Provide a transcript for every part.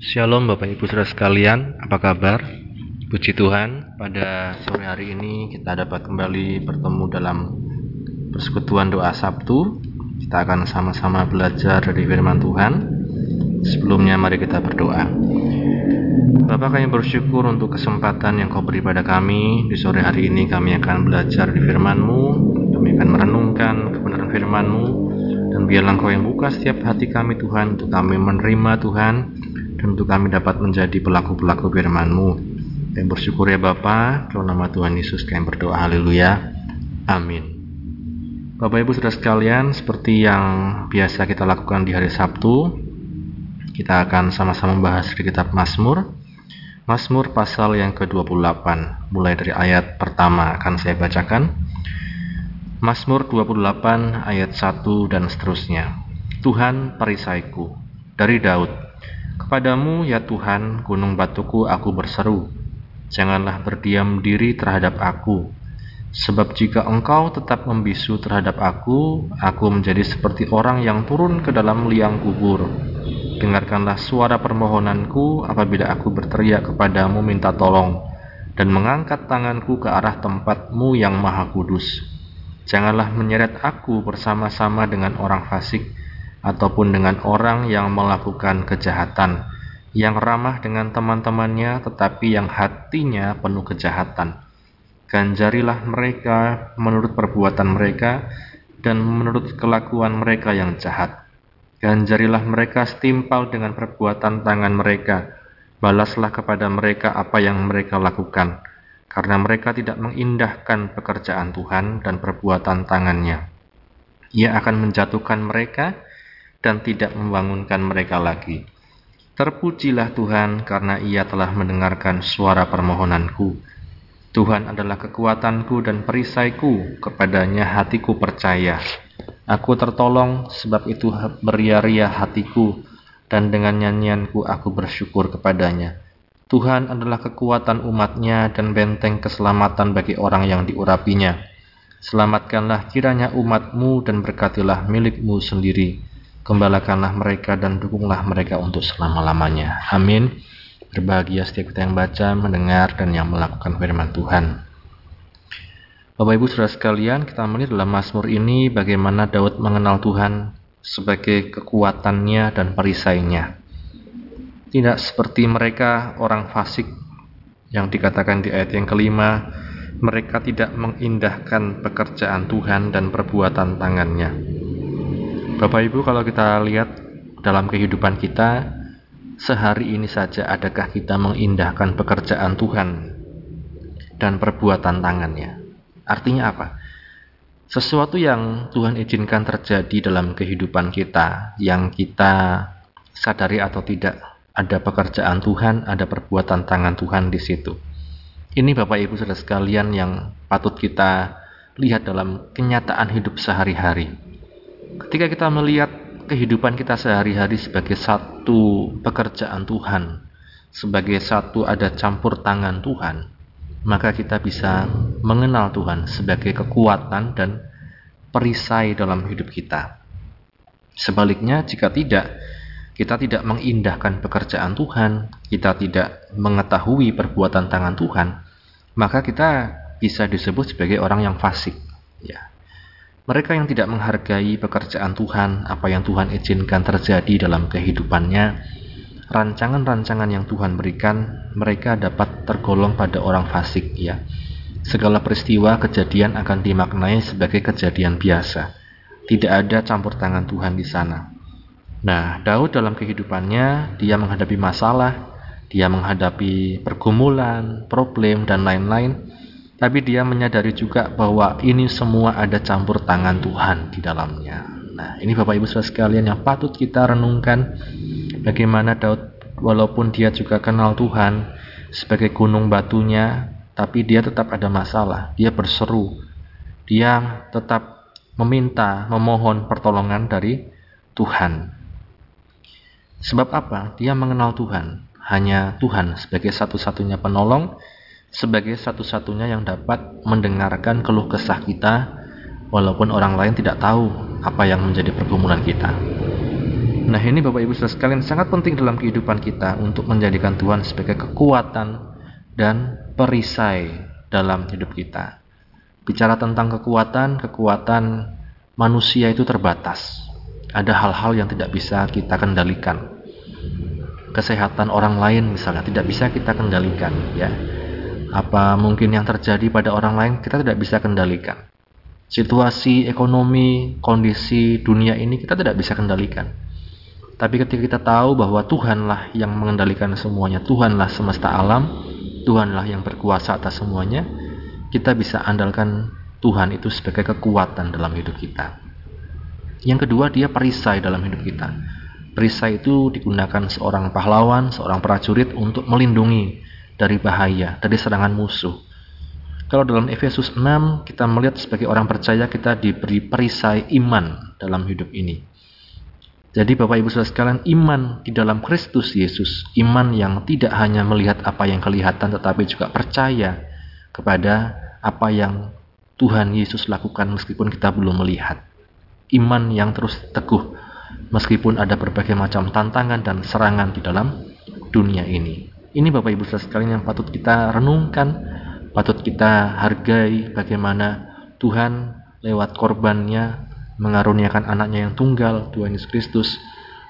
Shalom Bapak Ibu Saudara sekalian, apa kabar? Puji Tuhan, pada sore hari ini kita dapat kembali bertemu dalam persekutuan doa Sabtu. Kita akan sama-sama belajar dari firman Tuhan. Sebelumnya mari kita berdoa. Bapak kami bersyukur untuk kesempatan yang kau beri pada kami. Di sore hari ini kami akan belajar di firman-Mu. Kami akan merenungkan kebenaran firman-Mu. Dan biarlah Engkau yang buka setiap hati kami Tuhan untuk kami menerima Tuhan dan untuk kami dapat menjadi pelaku-pelaku firman-Mu. Dan bersyukur ya Bapa, kalau nama Tuhan Yesus kami berdoa, haleluya, amin. Bapak Ibu Saudara sekalian, seperti yang biasa kita lakukan di hari Sabtu, kita akan sama-sama membahas di kitab Mazmur. Mazmur pasal yang ke-28, mulai dari ayat pertama akan saya bacakan. Mazmur 28 ayat 1 dan seterusnya. Tuhan perisaiku dari Daud Kepadamu ya Tuhan, gunung batuku aku berseru. Janganlah berdiam diri terhadap aku. Sebab jika engkau tetap membisu terhadap aku, aku menjadi seperti orang yang turun ke dalam liang kubur. Dengarkanlah suara permohonanku apabila aku berteriak kepadamu minta tolong, dan mengangkat tanganku ke arah tempatmu yang maha kudus. Janganlah menyeret aku bersama-sama dengan orang fasik, ataupun dengan orang yang melakukan kejahatan, yang ramah dengan teman-temannya tetapi yang hatinya penuh kejahatan. Ganjarilah mereka menurut perbuatan mereka dan menurut kelakuan mereka yang jahat. Ganjarilah mereka setimpal dengan perbuatan tangan mereka. Balaslah kepada mereka apa yang mereka lakukan, karena mereka tidak mengindahkan pekerjaan Tuhan dan perbuatan tangannya. Ia akan menjatuhkan mereka dan tidak membangunkan mereka lagi. Terpujilah Tuhan karena ia telah mendengarkan suara permohonanku. Tuhan adalah kekuatanku dan perisaiku, kepadanya hatiku percaya. Aku tertolong sebab itu beria-ria hatiku, dan dengan nyanyianku aku bersyukur kepadanya. Tuhan adalah kekuatan umatnya dan benteng keselamatan bagi orang yang diurapinya. Selamatkanlah kiranya umatmu dan berkatilah milikmu sendiri Gembalakanlah mereka dan dukunglah mereka untuk selama-lamanya. Amin. Berbahagia setiap kita yang baca, mendengar, dan yang melakukan firman Tuhan. Bapak Ibu Saudara sekalian, kita melihat dalam Mazmur ini bagaimana Daud mengenal Tuhan sebagai kekuatannya dan perisainya. Tidak seperti mereka orang fasik yang dikatakan di ayat yang kelima, mereka tidak mengindahkan pekerjaan Tuhan dan perbuatan tangannya. Bapak Ibu kalau kita lihat dalam kehidupan kita sehari ini saja adakah kita mengindahkan pekerjaan Tuhan dan perbuatan tangannya? Artinya apa? Sesuatu yang Tuhan izinkan terjadi dalam kehidupan kita yang kita sadari atau tidak ada pekerjaan Tuhan, ada perbuatan tangan Tuhan di situ. Ini Bapak Ibu Saudara sekalian yang patut kita lihat dalam kenyataan hidup sehari-hari ketika kita melihat kehidupan kita sehari-hari sebagai satu pekerjaan Tuhan, sebagai satu ada campur tangan Tuhan, maka kita bisa mengenal Tuhan sebagai kekuatan dan perisai dalam hidup kita. Sebaliknya, jika tidak, kita tidak mengindahkan pekerjaan Tuhan, kita tidak mengetahui perbuatan tangan Tuhan, maka kita bisa disebut sebagai orang yang fasik. Ya, mereka yang tidak menghargai pekerjaan Tuhan, apa yang Tuhan izinkan terjadi dalam kehidupannya, rancangan-rancangan yang Tuhan berikan, mereka dapat tergolong pada orang fasik, ya. Segala peristiwa kejadian akan dimaknai sebagai kejadian biasa. Tidak ada campur tangan Tuhan di sana. Nah, Daud dalam kehidupannya, dia menghadapi masalah, dia menghadapi pergumulan, problem, dan lain-lain tapi dia menyadari juga bahwa ini semua ada campur tangan Tuhan di dalamnya. Nah, ini Bapak Ibu Saudara sekalian yang patut kita renungkan bagaimana Daud walaupun dia juga kenal Tuhan sebagai gunung batunya, tapi dia tetap ada masalah. Dia berseru. Dia tetap meminta, memohon pertolongan dari Tuhan. Sebab apa? Dia mengenal Tuhan. Hanya Tuhan sebagai satu-satunya penolong sebagai satu-satunya yang dapat mendengarkan keluh kesah kita walaupun orang lain tidak tahu apa yang menjadi pergumulan kita. Nah ini Bapak Ibu Saudara sekalian sangat penting dalam kehidupan kita untuk menjadikan Tuhan sebagai kekuatan dan perisai dalam hidup kita. Bicara tentang kekuatan, kekuatan manusia itu terbatas. Ada hal-hal yang tidak bisa kita kendalikan. Kesehatan orang lain misalnya tidak bisa kita kendalikan, ya. Apa mungkin yang terjadi pada orang lain kita tidak bisa kendalikan. Situasi ekonomi, kondisi dunia ini kita tidak bisa kendalikan. Tapi ketika kita tahu bahwa Tuhanlah yang mengendalikan semuanya, Tuhanlah semesta alam, Tuhanlah yang berkuasa atas semuanya, kita bisa andalkan Tuhan itu sebagai kekuatan dalam hidup kita. Yang kedua, dia perisai dalam hidup kita. Perisai itu digunakan seorang pahlawan, seorang prajurit untuk melindungi dari bahaya, dari serangan musuh. Kalau dalam Efesus 6 kita melihat sebagai orang percaya kita diberi perisai iman dalam hidup ini. Jadi Bapak Ibu Saudara sekalian, iman di dalam Kristus Yesus, iman yang tidak hanya melihat apa yang kelihatan tetapi juga percaya kepada apa yang Tuhan Yesus lakukan meskipun kita belum melihat. Iman yang terus teguh meskipun ada berbagai macam tantangan dan serangan di dalam dunia ini. Ini Bapak Ibu Saudara sekalian yang patut kita renungkan, patut kita hargai bagaimana Tuhan lewat korbannya mengaruniakan anaknya yang tunggal, Tuhan Yesus Kristus,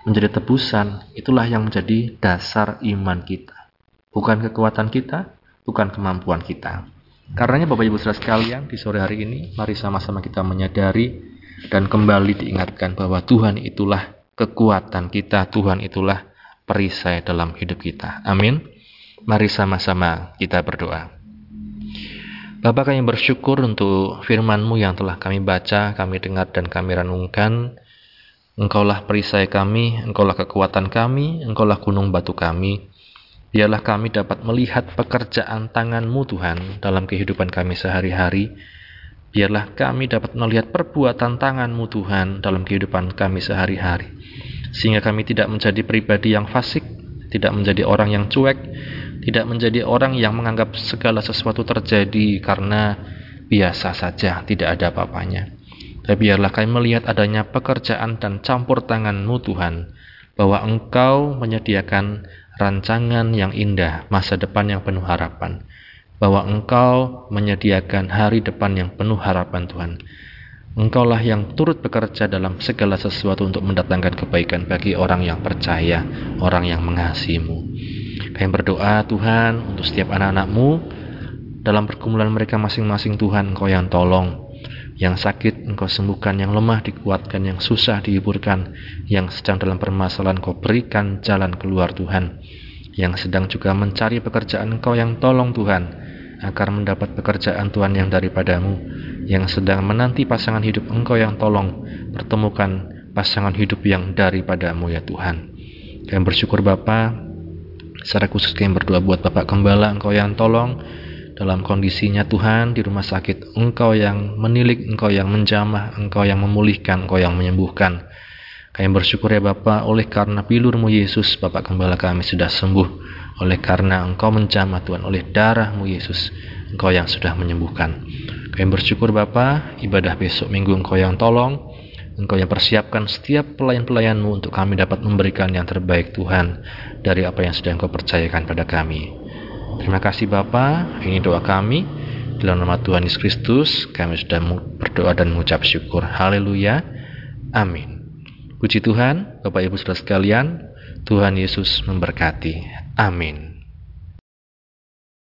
menjadi tebusan, itulah yang menjadi dasar iman kita. Bukan kekuatan kita, bukan kemampuan kita. Karenanya Bapak Ibu Saudara sekalian, di sore hari ini, mari sama-sama kita menyadari dan kembali diingatkan bahwa Tuhan itulah kekuatan kita, Tuhan itulah perisai dalam hidup kita. Amin. Mari sama-sama kita berdoa. Bapak kami bersyukur untuk firman-Mu yang telah kami baca, kami dengar dan kami renungkan. Engkaulah perisai kami, Engkaulah kekuatan kami, Engkaulah gunung batu kami. Biarlah kami dapat melihat pekerjaan tangan-Mu Tuhan dalam kehidupan kami sehari-hari. Biarlah kami dapat melihat perbuatan tangan-Mu Tuhan dalam kehidupan kami sehari-hari. Sehingga kami tidak menjadi pribadi yang fasik, tidak menjadi orang yang cuek, tidak menjadi orang yang menganggap segala sesuatu terjadi karena biasa saja, tidak ada apa-apanya. Tapi biarlah kami melihat adanya pekerjaan dan campur tanganmu Tuhan, bahwa Engkau menyediakan rancangan yang indah, masa depan yang penuh harapan, bahwa Engkau menyediakan hari depan yang penuh harapan Tuhan. Engkaulah yang turut bekerja dalam segala sesuatu untuk mendatangkan kebaikan bagi orang yang percaya, orang yang mengasihimu. Kami berdoa Tuhan untuk setiap anak-anakmu. Dalam pergumulan mereka masing-masing Tuhan Engkau yang tolong yang sakit engkau sembuhkan, yang lemah dikuatkan, yang susah dihiburkan, yang sedang dalam permasalahan kau berikan jalan keluar Tuhan, yang sedang juga mencari pekerjaan engkau yang tolong Tuhan, agar mendapat pekerjaan Tuhan yang daripadamu, yang sedang menanti pasangan hidup engkau yang tolong, pertemukan pasangan hidup yang daripadamu ya Tuhan. Kami bersyukur Bapak, Secara khusus kami berdoa buat Bapak Gembala, Engkau yang tolong dalam kondisinya Tuhan di rumah sakit. Engkau yang menilik, Engkau yang menjamah, Engkau yang memulihkan, Engkau yang menyembuhkan. Kami bersyukur ya Bapak, oleh karena pilurmu Yesus, Bapak Gembala kami sudah sembuh. Oleh karena Engkau menjamah Tuhan, oleh darahmu Yesus, Engkau yang sudah menyembuhkan. Kami bersyukur Bapak, ibadah besok minggu Engkau yang tolong, Engkau yang persiapkan setiap pelayan-pelayanmu untuk kami dapat memberikan yang terbaik Tuhan dari apa yang sudah Engkau percayakan pada kami. Terima kasih Bapa, ini doa kami. Dalam nama Tuhan Yesus Kristus, kami sudah berdoa dan mengucap syukur. Haleluya. Amin. Puji Tuhan, Bapak Ibu Saudara sekalian, Tuhan Yesus memberkati. Amin.